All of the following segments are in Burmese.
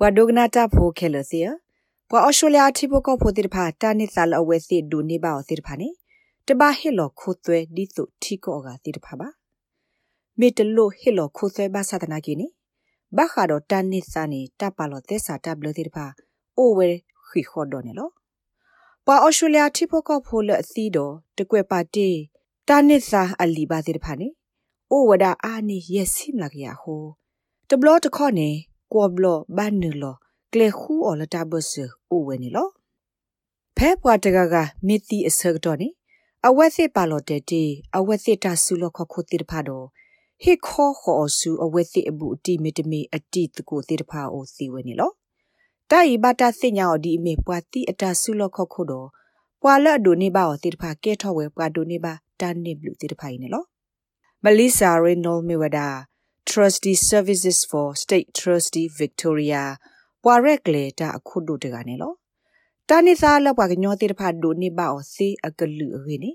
ဝါဒိုဂနာတာဖိုခဲလစီယပွာအော်စတြေးလျတိပိုကောဖိုတိတဖာတာနိသလအဝဲစီဒူနေပါအစီတဖာနေတဘာဟီလောခိုသွဲဒီတုထီကောကတိတဖာပါမေတလို့ဟီလောခိုသွဲဘာသဒနာကိနေဘာခါတော့တာနိသနေတပါလောသက်စာတဘလတိတဖာအိုဝဲခိခောဒိုနေလောပွာအော်စတြေးလျတိပိုကောဖိုလအစီတော့တကွဲပါတီတာနိသအလီပါတိတဖာနေအိုဝဒါအာနိယက်စိမလာကရဟိုတဘလတခော့နေ ကောဘလဘန်နလောကလေခူအော်လတာဘဆအိုဝဲနေလောဖဲပွားတကကမီတီအစကတော့နေအဝက်စစ်ပါလော်တဲတီအဝက်စစ်တာဆူလခခုတိတဖာတော့ဟိခောခောဆူအဝက်စစ်အဘူးအတိမီတမီအတိတကိုတိတဖာအိုစီဝဲနေလောတိုင်ဘာတာစညာော်ဒီအမေပွာတိအတာဆူလခခုတော့ပွာလအဒိုနေပါအောတိတဖာကဲထော်ဝဲပွာဒိုနေပါတန်နေဘလူတိတဖာနေလောမလီဆာရေနိုမီဝဒါ Trustee Services for State Trustee Victoria ပွာရက်လေတာအခုဒုတကနေလောတာနိစာလောက်ပါကညောတိတဖာဒိုနေပါအောစီအကလူအဝေနေ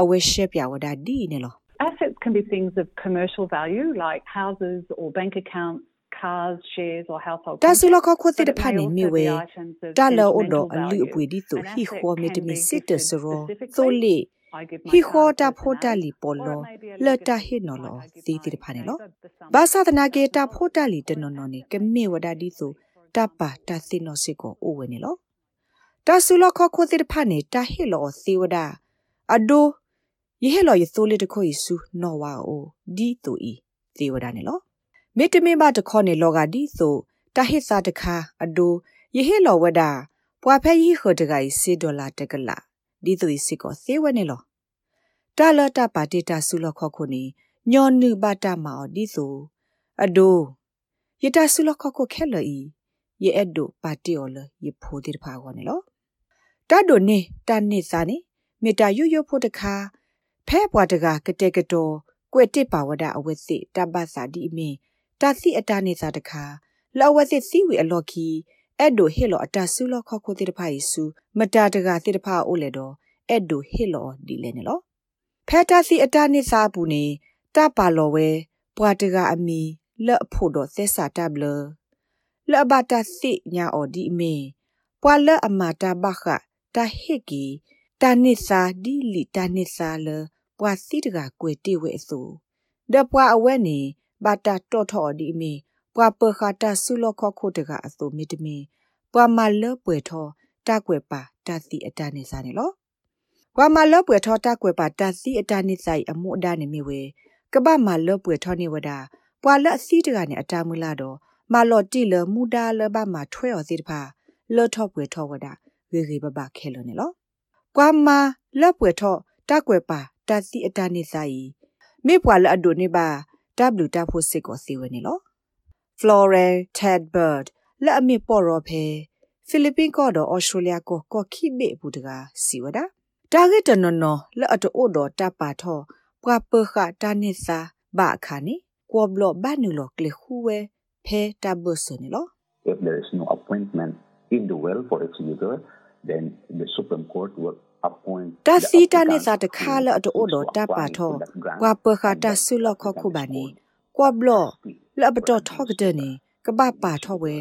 အဝဲရှက်ပြဝဒါဒီနေလော Assets can be things of commercial value like houses or bank accounts cars shares or household တာဆူလခခွတိတဖာနေမြဝဲတာလောအဒအလူအပွေဒီဆိုဟီခေါ်မီတမီစစ်တစရောသိုလီ ဟီခေါ်တာဖိုတာလီပေါ်လောလတာဟိနော်လောသီတိတဖာနေလောဘာသာသနာကေတာဖိုတာလီတနော်နော်နေကမေဝဒါဒီဆိုတာပါတာစိနောစိကိုအိုဝဲနေလောတာဆူလခခုတိတဖာနေတာဟိလောသေဝဒါအဒိုယေဟလောယေသိုလီတခွေဆူနော်ဝါအိုဒီတူဤသေဝဒါနေလောမေတ္တမင်းဘတခေါနေလောကဒီဆိုတာဟိစာတခါအဒိုယေဟလောဝဒါပွာဖဲယီခဒဂိုင်စီဒေါ်လာတကလာ ဒီသူစီကိုသေဝဲနေလောတာလတာပါတီတာဆူလခခုနီညောနုဘတာမော်ဒီဆိုအဒိုယတာဆူလခခုခဲလီယေအဒိုပါတီအော်လယေဖိုဒီဖာကောနေလောတတ်ဒိုနေတာနိစာနေမေတာရွရွဖို့တခါဖဲပွားတကကတဲ့ကတော်ကွယ်တစ်ပါဝဒအဝက်စစ်တပတ်စာဒီအမင်းတသိအတာနေစာတခါလောဝက်စစ်စီဝီအလော်ခီ အဲ့ဒိုဟေလောအတာဆူလောခောက်ခိုတိတဖာယေစုမတာတကတိတဖာအိုလေတော့အဲ့ဒိုဟေလောဒီလေနေလောဖဲတာစီအတာနေစာဘူးနေတပါလောဝဲပွားတကအမီလက်အဖို့တော့သက်စာတဘလလဘတာစီညာအော်ဒီမေပွာလအမတာဘခတာဟေကီတာနိစာဒီလီတာနိစာလပွာစီတကကွေတိဝဲအစုဒပွာအဝဲနေဘာတာတော့ထော်ဒီမေ ပွာပခတာဆုလခခုတကအစုမီတမီပွာမလပွေထောတကွယ်ပါတစီအတာနိစာနေလောပွာမလပွေထောတကွယ်ပါတစီအတာနိဆိုင်အမှုအဒါနေမီဝဲကပမလပွေထောနေဝဒါပွာလအစီတကနေအတာမူလာတော့မာလော်တီလမူဒါလဘမှာထွဲော်စီတဖာလော့ထော့ပွေထော့ဝဒဂေဂေဘဘခဲလို့နေလောကွာမာလော့ပွေထော့တက်ွယ်ပါတစီအတနေဆိုင်မေပွာလအဒိုနေပါ W တဖို့စစ်ကိုစီဝနေလော Floral Tedbird လက်အမေပေါ်ရောဖဲဖိလစ်ပင်းကောတော့ဩစတြေးလျကိုကော်ခိမေဘူးတကစီဝဒတာဂက်တနော်နော်လက်အတိုတော့တပါထောပွာပခတာနေစာဘာခါနေကောဘလဘနူလောကလေခူဝဲ pay tabusonilo if there is no appointment in the will for its leader then the supreme court will appoint တာစီတာနေစာတခါလအတိုတော့တပါထောကွာပခတာဆုလခခုဘာနေ ကွာဘလလဘတော်ထောက်တဲ့နေကပပါထောဝဲ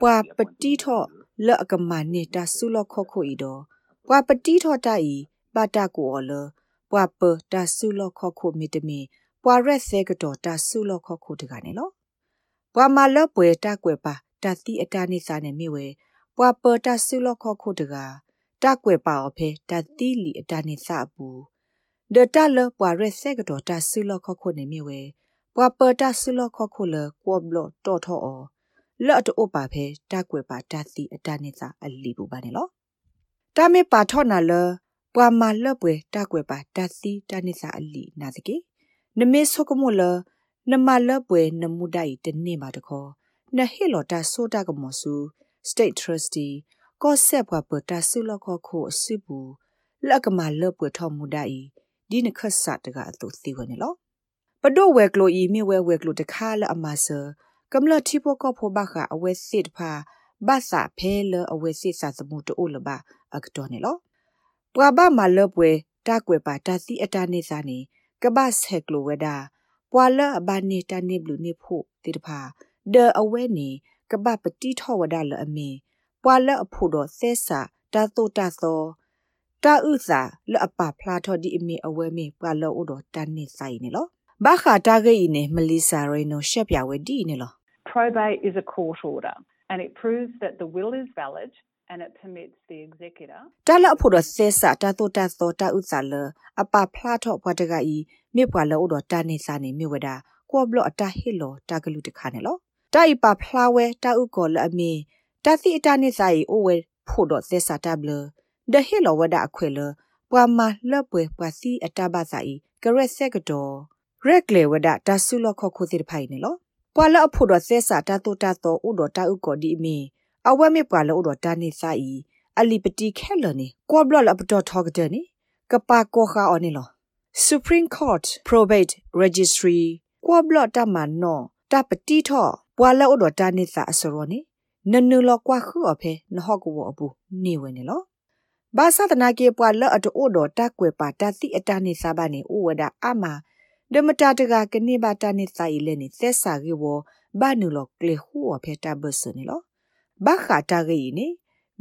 ပွာပတိထောလအကမနေတာဆုလခခုဤတော့ပွာပတိထောတိုင်ပါတာကိုော်လပွာပတာဆုလခခုမီတမီပွာရက်ဆဲကတော့တာဆုလခခုတကနေလောပွာမာလပွဲတကွယ်ပါတတိအတနိစာနဲ့မြေဝဲပွာပတဆုလခခုတကတကွယ်ပါအဖေတတိလီအတနိစာဘူးဒတလပွာရက်ဆက်ကတော့တဆုလခခုနဲ့မြေဝဲ ပွာပတဆုလခခုလကောဘလတော်ထောအောလော့တော့ပါဖေတကွယ်ပါတတိအတနိစာအလီဘူးပါနေလောတမေပါထောနာလပွာမာလပွဲတကွယ်ပါတတိတနိစာအလီနာစကေနမေဆုကမလနမလပွဲနမှုဒိုင်တနေ့မှာတခေါ်နဟေလော်တာဆိုတာကမောဆူ state trustee ကောဆက်ဘွားပတာဆုလခခုအစုဘူးလက်ကမလပွဲထော်မှုဒိုင်ဒီနခတ်စတကအတူစီဝင်လော ပဒိုဝဲကလိုဤမြဝဲဝဲကလိုတခါလအမဆာကမ္လတိပိုကဖိုဘခအဝဲစစ်ဖာဘာသာဖဲလအဝဲစစ်စာစမှုတိုးလဘအကတော်နေလောပွာဘမလပွဲတာကွယ်ပါတာစီအတာနေစာနေကဘဆက်ကလိုဝဲတာပွာလအဘာနေတနေဘလူနေဖို့တိတဖာဒေအဝဲနေကပပတိထောဝဒလအမေပွာလအဖို့တော့သဲစာတာတိုတာသောတာဥစာလအပဖလာထောဒီအမေအဝဲမေပွာလောဥတော်တန်နေဆိုင်နေလော ဘာခါတာဂိနေမလီစာရေနိုရှက်ပြဝဲဒီနေလော Probate is a court order and it proves that the will is valid and it permits the executor တလအဖို့တော့ဆဲစာတာတိုတာသောတာဥစာလအပဖလာထောဘွားတကဤမြေပွာလောဥတော်တန်နေစာနေမြေဝဒကောဘလအတာဟီလောတာဂလူတခါနေလောတိုင်ပါဖလာဝဲတာဥကောလအမီတာစီအတာနေစာဤအိုဝဲဖို့တော့သက်စာတဘလဒဟီလောဝဒအခွေလပွာမလပွေပွာစီအတာဘာစာဤကရက်ဆက်ကတော့ ရက်လေဝဒတာဆုလခခုစီဖိုင်နေလောပွာလအဖို့တော့သက်စာတာတူတာတော့ဥတော်တာဥကောဒီအမီအဝဲမေပွာလဥတော်တာနေစာဤအလီပတိခဲလနေကောဘလလပတော်ထောက်တဲ့နေကပါကောခါအော်နေလော Supreme Court Probate Registry ကွာဘလတာမနောတပတိထောပွာလောဒတာနိစာအစရောနိနနုလကွာခုအဖေနဟကဝအဘူးနေဝနေလောဘာသာတနာကေပွာလောအတိုဒတာကွယ်ပါတတိအတာနိစာဘာနေဥဝဒအမ ဒမတာတကကနေဘာတာနိစာဤလေနိသက်စာကေဝဘာနုလကလေဟုအဖေတာဘစနေလောဘာခတာဂေနိ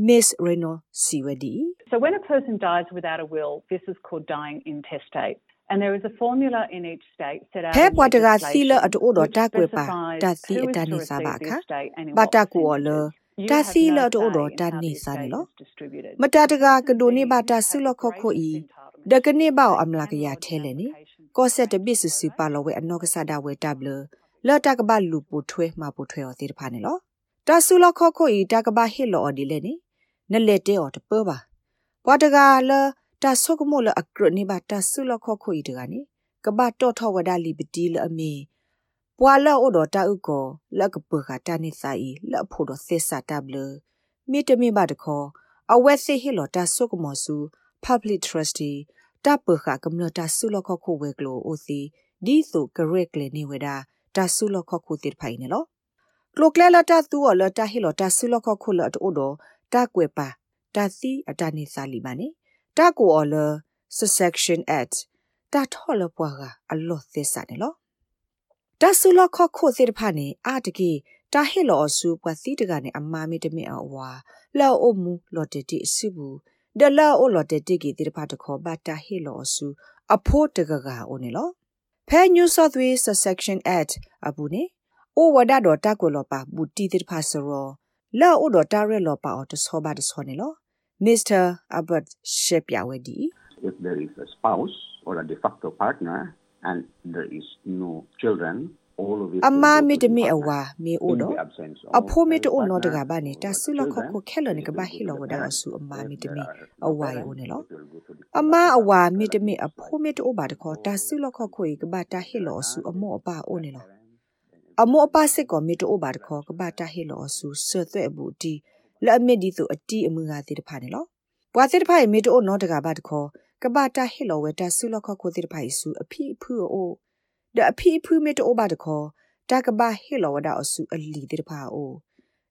Miss Reno Siwedi So when a person dies without a will this is called dying intestate And there is a formula in each state set out. ဖဲပွားတကစီလအတိုတော်တာကွယ်ပါတာစီအတန်နေစားပါခဘာတာကူော်လတာစီလတိုတော်တာနေစားနေလောမတာတကကဒိုနေဘာတာဆုလခခိုဤဒကနေဘောက်အမလာကရထဲလေနေ ကောဆက်တပစ်စစီပါလောဝဲအနောကဆာဒါဝဲတပ်လလော်တကဘလူပူထွဲမှာပူထွဲော်သေးတဖာနေလောတာဆုလခခိုဤတကဘဟစ်လော်ဒီလေနေနလက်တဲော်တပပါပွားတကလောတာဆုကမိုလအကရနေပါတာဆုလခခွေတကနေကဘာတော့ထဝဒလီပတီလအမေပွာလောဒတာဥကောလကပခတာနေဆိုင်လဖို့တော့သစ္စာတဘလမိတမိပါတခောအဝက်စိဟီလောတာဆုကမောစု public trustee တပခကမ္လတာဆုလခခွဝဲကလိုအိုစီဒီဆိုကရက်လေနေဝဒါတာဆုလခခွတိဖိုင်နေလောကလိုကလလာတာသူော်လတာဟီလောတာဆုလခခွလတ်အိုတော့တာကွယ်ပါတာစီအတာနေစာလီပါနေတာကိုအော်လ section at တာထော်လပွားကအလော့သစ္စာနေလောတာဆူလခခုစေတဖာနေအာတကေတာဟေလောအဆူပွားစီတကနေအမာမီတမင်အဝါလောအမူလော်တတိအစုဘူး ဒလာအိုလော်တတိကေတိတဖာတခေါ်ဘာတာဟေလောအဆူအဖို့တကကအိုနေလောဖဲ New South Wales section at အဘူးနေအိုဝဒါတော့တာကိုလောပါဘူတီတိတဖာဆိုရောလောအိုတော့တာရဲလောပါအော်တဆောပါတဆောနေလော Mr. Albert Shepiawedi. If there is a spouse or a de facto partner and there is no children, all of it အမမီတမီအဝါမီအိုတော့အဖိုးမီတိုနော်တကဘာနေတာဆုလခခုခဲလနေကဘာဟီလောဝဒါဆူအမမီတမီအဝါယောနေလောအမအဝါမီတမီအဖိုးမီတိုဘာတခေါ်တာဆုလခခုေကဘာတာဟီလောဆူအမောအပါအိုနေလောအမောအပါစစ်ကောမီတိုဘာတခေါ်ကဘာတာဟီလောဆူဆွတ်သွဲ့ဘူးတီလက်အမစ်ဒီဆိုအတီအမှုငါသေးတဖာနေလောပွားသေးတဖာမေတိုနောတကဘာတခေါ်ကဘာတာဟီလောဝဲတာဆုလခခိုသေးတဖာဆူအဖီဖူအို ဒအဖီဖူမေတိုဘာတခေါ်တာကဘာဟီလောဝဒါအဆူအလီသေးတဖာအို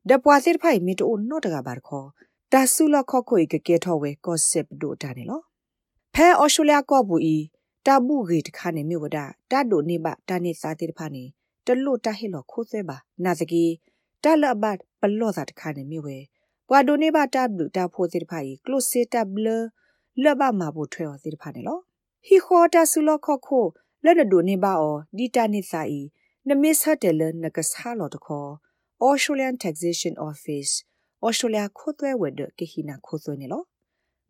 ဒပွားသေးတဖာမေတိုနောတကဘာတခေါ်တာဆုလခခိုကကဲထောဝဲကော့စစ်ဒိုတာနေလောဖဲအော်စတြေးလျကော့ဘူးဤတာဘူးဂေတခါနေမြို့ဝဒတာဒိုနေဘတာနေစားသေးတဖာနေတလို့တာဟီလောခိုးသေးပါနာစကီတလဘတ်ပလော့စာတခါနေမြို့ဝဲပွာဒိုနေဘာတာဘလူတာဖိုစီတဖာကြီးကလိုစီတာဘလလဘမာဘိုထွဲော်စီတဖာနေလောဟီခေါ်တာဆူလခခို လက်နဒိုနေဘာအောဒီတာနေစာဤနမစ်ဟတ်တယ်လနကဆာလောတခေါ် Australian Taxation Office Australia ခိုးသွဲဝဲဒကေဟီနာခိုးသွဲနေလော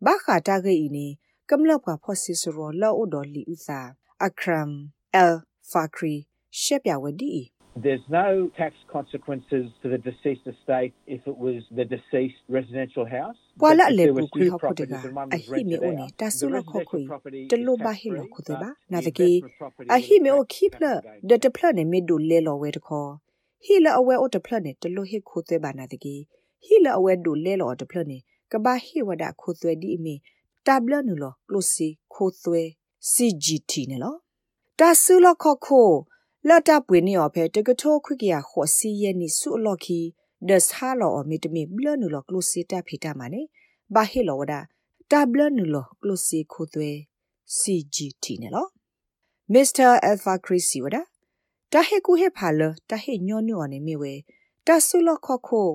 ဘာခါတာဂေဤနေကမ္လောက်ပါဖော့စီဆိုရောလောအိုဒေါ်လီဥစာအခရမ်အယ်ဖာခရီရှက်ပြဝဒီ There's no tax consequences to the deceased estate if it was the deceased residential house. Wala le bu ku ha khote ga a hi me o ne ta su lo kho khoi de lo ba hi lo khu ba na de ki a hi me o ki pla de de pla ne me do le lo we de kho hi la awe o de pla ne de lo hi khu de ba na de ki hi la awe do le lo de pla ne. Ka ba hi wa da thwe di me ta bla nu lo close khu thwe CGT ne lo. Ta su lo kho kho လတ်တပွေနေော်ဖဲတကထိုးခွကရခေါ်စီယနီဆုလော်ခီဒစဟာလော်အမီတမီဘလနူလော်ကလုစီတာဖီတာမနေဘာဟီလော်ဝဒါတဘလနူလော်ကလုစီခိုသွဲ CGT နေလောမစ္စတာအယ်ဖာခရစ်စီဝဒါတဟေကူဟေဖာလတဟေညောညောနေမိဝဲတာဆုလခခို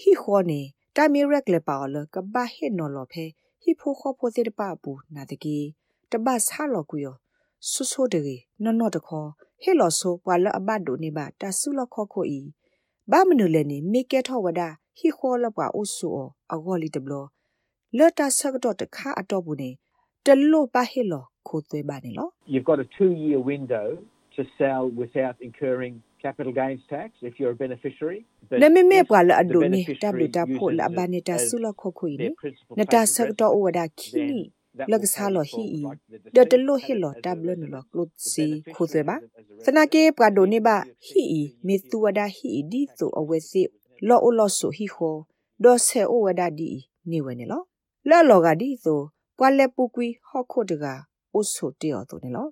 ဟီခေါနေတာမီရက်လေပါလကဘာဟေနော်လောဖဲဟီဖိုခေါဖိုတဲ့ပါဘူးနာတကီတပတ်ဆာလောကူယော ဆူဆိုဒေနော်နော်တခေါ်ဟေလောဆိုပွာလအဘတ်ဒိုနေပါတာဆုလခခိုဤဘာမနုလည်းနေမိကဲထောဝဒဟီခေါ်လပွာအိုဆူအဂောလီတဘလလတာဆက်တော့တခါအတော့ဘူးနေတလို့ပါဟေလောခိုသွဲပါနေလော You've got a 2 year window to sell without incurring capital gains tax if you're a beneficiary. Na me me pwa la adu ni tablu ta pho la ba ni ta su lo kho khu ni na ta sa to o da khi ni la ka sa lo hi i de de lo hi lo tablu ni lo klo si khu se ba sana ke pwa do ni ba hi i me tu wa da hi i di so awe si lo o lo so hi ho do se o wa da di ni we ni lo la lo ga di so pwa le pu kwi ho kho de ga o so ti o to ni lo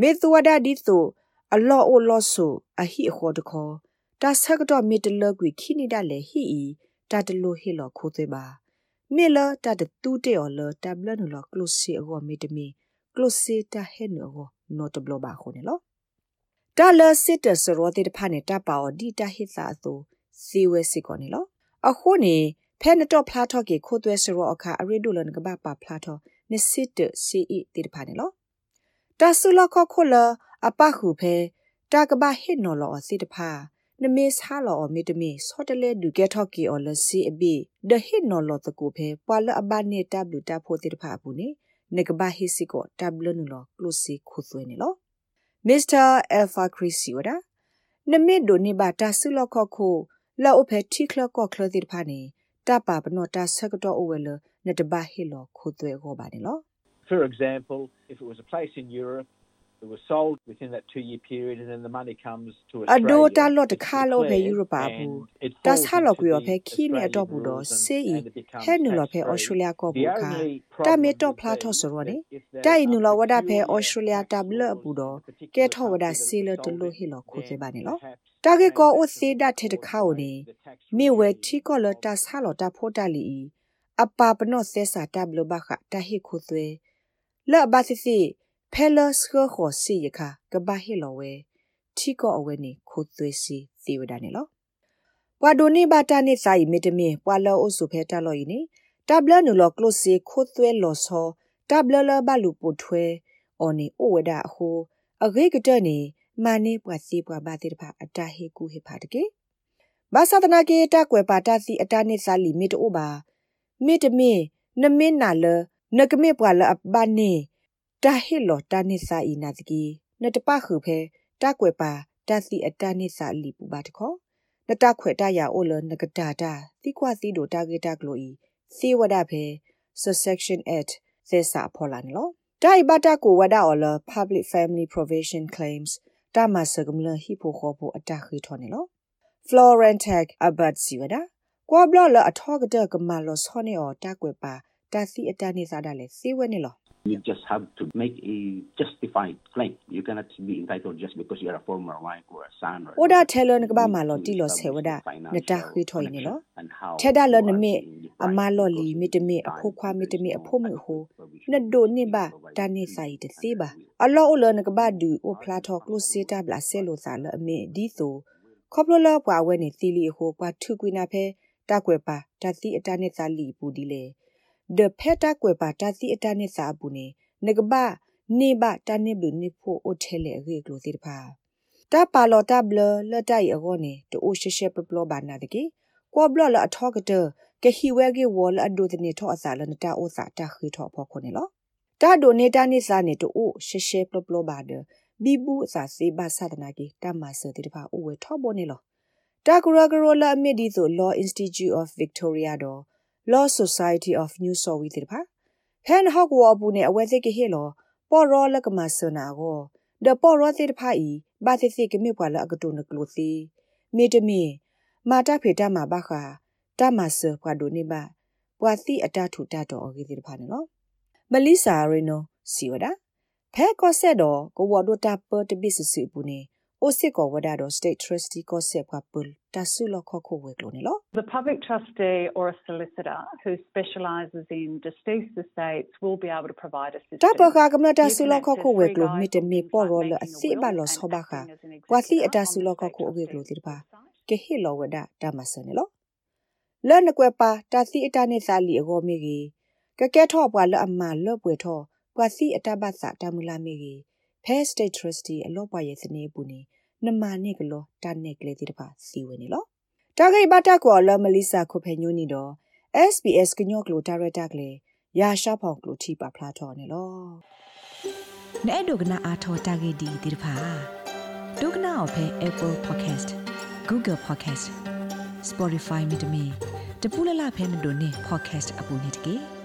me tu wa da di so အလောအိုလောဆူအဟိအခေါ်တခေါ်တာဆက်ကတော့မီတလကွေခိနိဒလေဟီဤတာတလိုဟီလောခိုးသေးပါ မေလတာတတူတေော်လတဘလနလောကလုစီအကောမီတမီကလုစီတာဟဲနောနောတဘလဘာခိုနေလောတာလစစ်တစရောတိတဖာနေတာပါော်ဒီတာဟိသာသူစီဝဲစီကောနေလောအခုနေဖဲနတော့ဖလာတော့ကေခိုးသွဲစရောအခါအရိဒိုလန်ကဘာပါဖလာတော့နစစ်တစီအီတိတဖာနေလောတာဆူလခခိုလအပခုဖဲတာကဘာဟစ်နော်လောစီတဖာ နမေဆာလောမီတမီစောတလေဒူကက်ထော့ကီအော်လစီအဘီဒဟစ်နော်လောတကူဖဲပွာလအဘနေတဘလူတာဖိုတိတဖာဘူးနေနေကဘာဟစ်စီကိုတဘလူနလောကလုစီခုသွေးနေလောမစ္စတာအယ်ဖာခရစ်စီဝဒါနမေဒိုနေဘာတာဆူလောခခုလောအဖဲတီခလကောခလတိတဖာနေတပါပနောတာဆက်ကတော့အဝဲလနေတဘာဟစ်လောခုသွေးဟောပါနေလော For example, if it was a place in Europe it was sold within that 2 year period and then the money comes to Australia ado ta lo de kha lo be Europe bu ta sa lo ku yo phe khi ne adopt bu do se yi he nu lo phe Australia ko bu kha ta me to phla tho so ro ne ta yi nu lo wada phe Australia ta bla bu do ke tho wada se lo to lo hi lo khu se ba ne lo ta ke ko o se da the de kha o ne me we thi ko lo ta sa lo ta pho ta li a pa pa no se sa ta blo ba kha ta hi khu twe la ba si si ဖဲလစခခောစီယခကဘာဟီလောဝဲထီကောအဝဲနေခိုသွေးစီသီဝဒနေလောပွာဒိုနေဘာတာနေဆိုင်မီတမင်ပွာလောအုစုဖဲတလော်ယီနေတဘလနူလောကလုစီခိုသွဲလောဆောတဘလလဘလူပုထွဲအော်နေဩဝဒအဟိုအဂေကတဲ့နေမာနေပွာစီပွာဘာတိတဖာအတာဟေကူဟေဖာတကေဘာသာတနာကေတကွယ်ပါတာစီအတာနေစာလီမီတိုဘာမီတမင်နမင်းနာလနကမေပွာလအပဘာနေ တာဟစ်လောတာနိစာဤနာတကီနတပခုဖဲတကွယ်ပါတစီအတနိစာလီပူပါတခောနတခွေတရအိုလနကတာတာတိကွာစီဒိုတာဂေတာကလိုဤစီဝဒဖဲ subsection 8သေစာဖော်လာနေလောတိုင်ဘတာကိုဝဒအော်လ public family provision claims တာမဆကမလဟိဖိုခေါဖိုအတခိထောနေလော Florentag abad siwada ကွာဘလလအထောကတဲ့ကမလောဆောနေအော်တကွယ်ပါတစီအတနိစာဒါလေစီဝဲနေလော You just have to make a justified claim. You cannot be entitled just because you're a former wife or a son or. Oda thelo ne ba ma lo ti lo se wada ne ta khwi thoi ne lo. Theda lo ne me ama lo li mi te me a pho khwa mi te me a pho mu ho. Ne do ni ba ta ni sai te se ba. A lo o lo ne ba du o phla tho klo se ta bla se lo sa lo me di so. ခေါပလလပွားဝဲနေသီလီဟိုပွားထုကွိနာဖဲတကွယ်ပါတသီအတနဲ့သာလီ ပူဒီလေဒဖက်တာကွယ်ပါတာစီအတနဲ့စာဘူးနေငကဘာနေဘတာနေဘလူနေဖို့အိုထဲလေရေကလို့စီတဖာတာပါလော်တာဘလလတိုင်အကောနေတိုးရှရှပပလောဘာနာတကေကွာဘလလအထောကတကဟီဝဲကေဝလအဒိုတနေထောအစာလနတာအိုစာတာခီထောဖောခုနေလောတာဒိုနေတာနေစာနေတိုးရှရှပပလောဘာဒဘီဘူးအစာစေဘာသဒနာကေတမဆတိတဖာအိုဝဲထောဘောနေလောတာဂရဂရလာအမီဒီဆို Law Institute of Victoria တော့ Law Society of New South Wales ပါဖန်ဟောက်ဝအပူနဲ့အဝဲစိတ်ကဟေလောပေါ်ရောလကမဆနာကိုဒပေါ်ရောစိတ်ဖာဤဘာသိစိကမြပွာလအကတုနကလို့စီမေတမီမာတာဖေတာမှာဘာခာတမဆပွာဒိုနေပါပွာစီအတထုတတော်အကြီးဒီဖာနော်မလီစာရီနိုစီဝဒဖဲကောဆက်တော့ကိုဝဒိုတာပတ်တဘစ်စီပူနေ အိုစစ်ကောဝဒါတော့ state trustee ကောဆက်ကပလတဆုလခခုဝဲကလို့နေလို့ The public trustee or a solicitor who specializes in deceased estates will be able to provide assistance တပခကမတဆုလခခုဝဲကလို့မိတမေပေါ်ရောလအစိဘလောဆောဘခကွာစီအတဆုလခခုအဝဲကလို့ဒီပါကကဟေလောဝဒတာမဆနေလောလဲ့နကွယ်ပါတာစီအတာနေစာလီအဂောမေကြီးကကဲထော့ပွာလအမလော့ပွေထော့ပွာစီအတဘတ်စာတမူလာမေကြီး Fair State Trustee အလောပွားရဲ့စနေပူနေနမနိကလောတာနေကလေးတိတပါစီဝင်နေလောတာဂိဘတာကောလမလီစာခုဖဲညိုနီတော့ SBS ကညော့ကလိုဒါရတာကလေးရာရှာဖောင်ကလိုတီပါဖလာထော်နေလောနဲ့ဒုကနာအာထောတာဂေဒီတိတပါဒုကနာအဖဲ Apple Podcast Google Podcast Spotify မြေတမီတပူလလဖဲမတို့နေ podcast အပူနေတကေ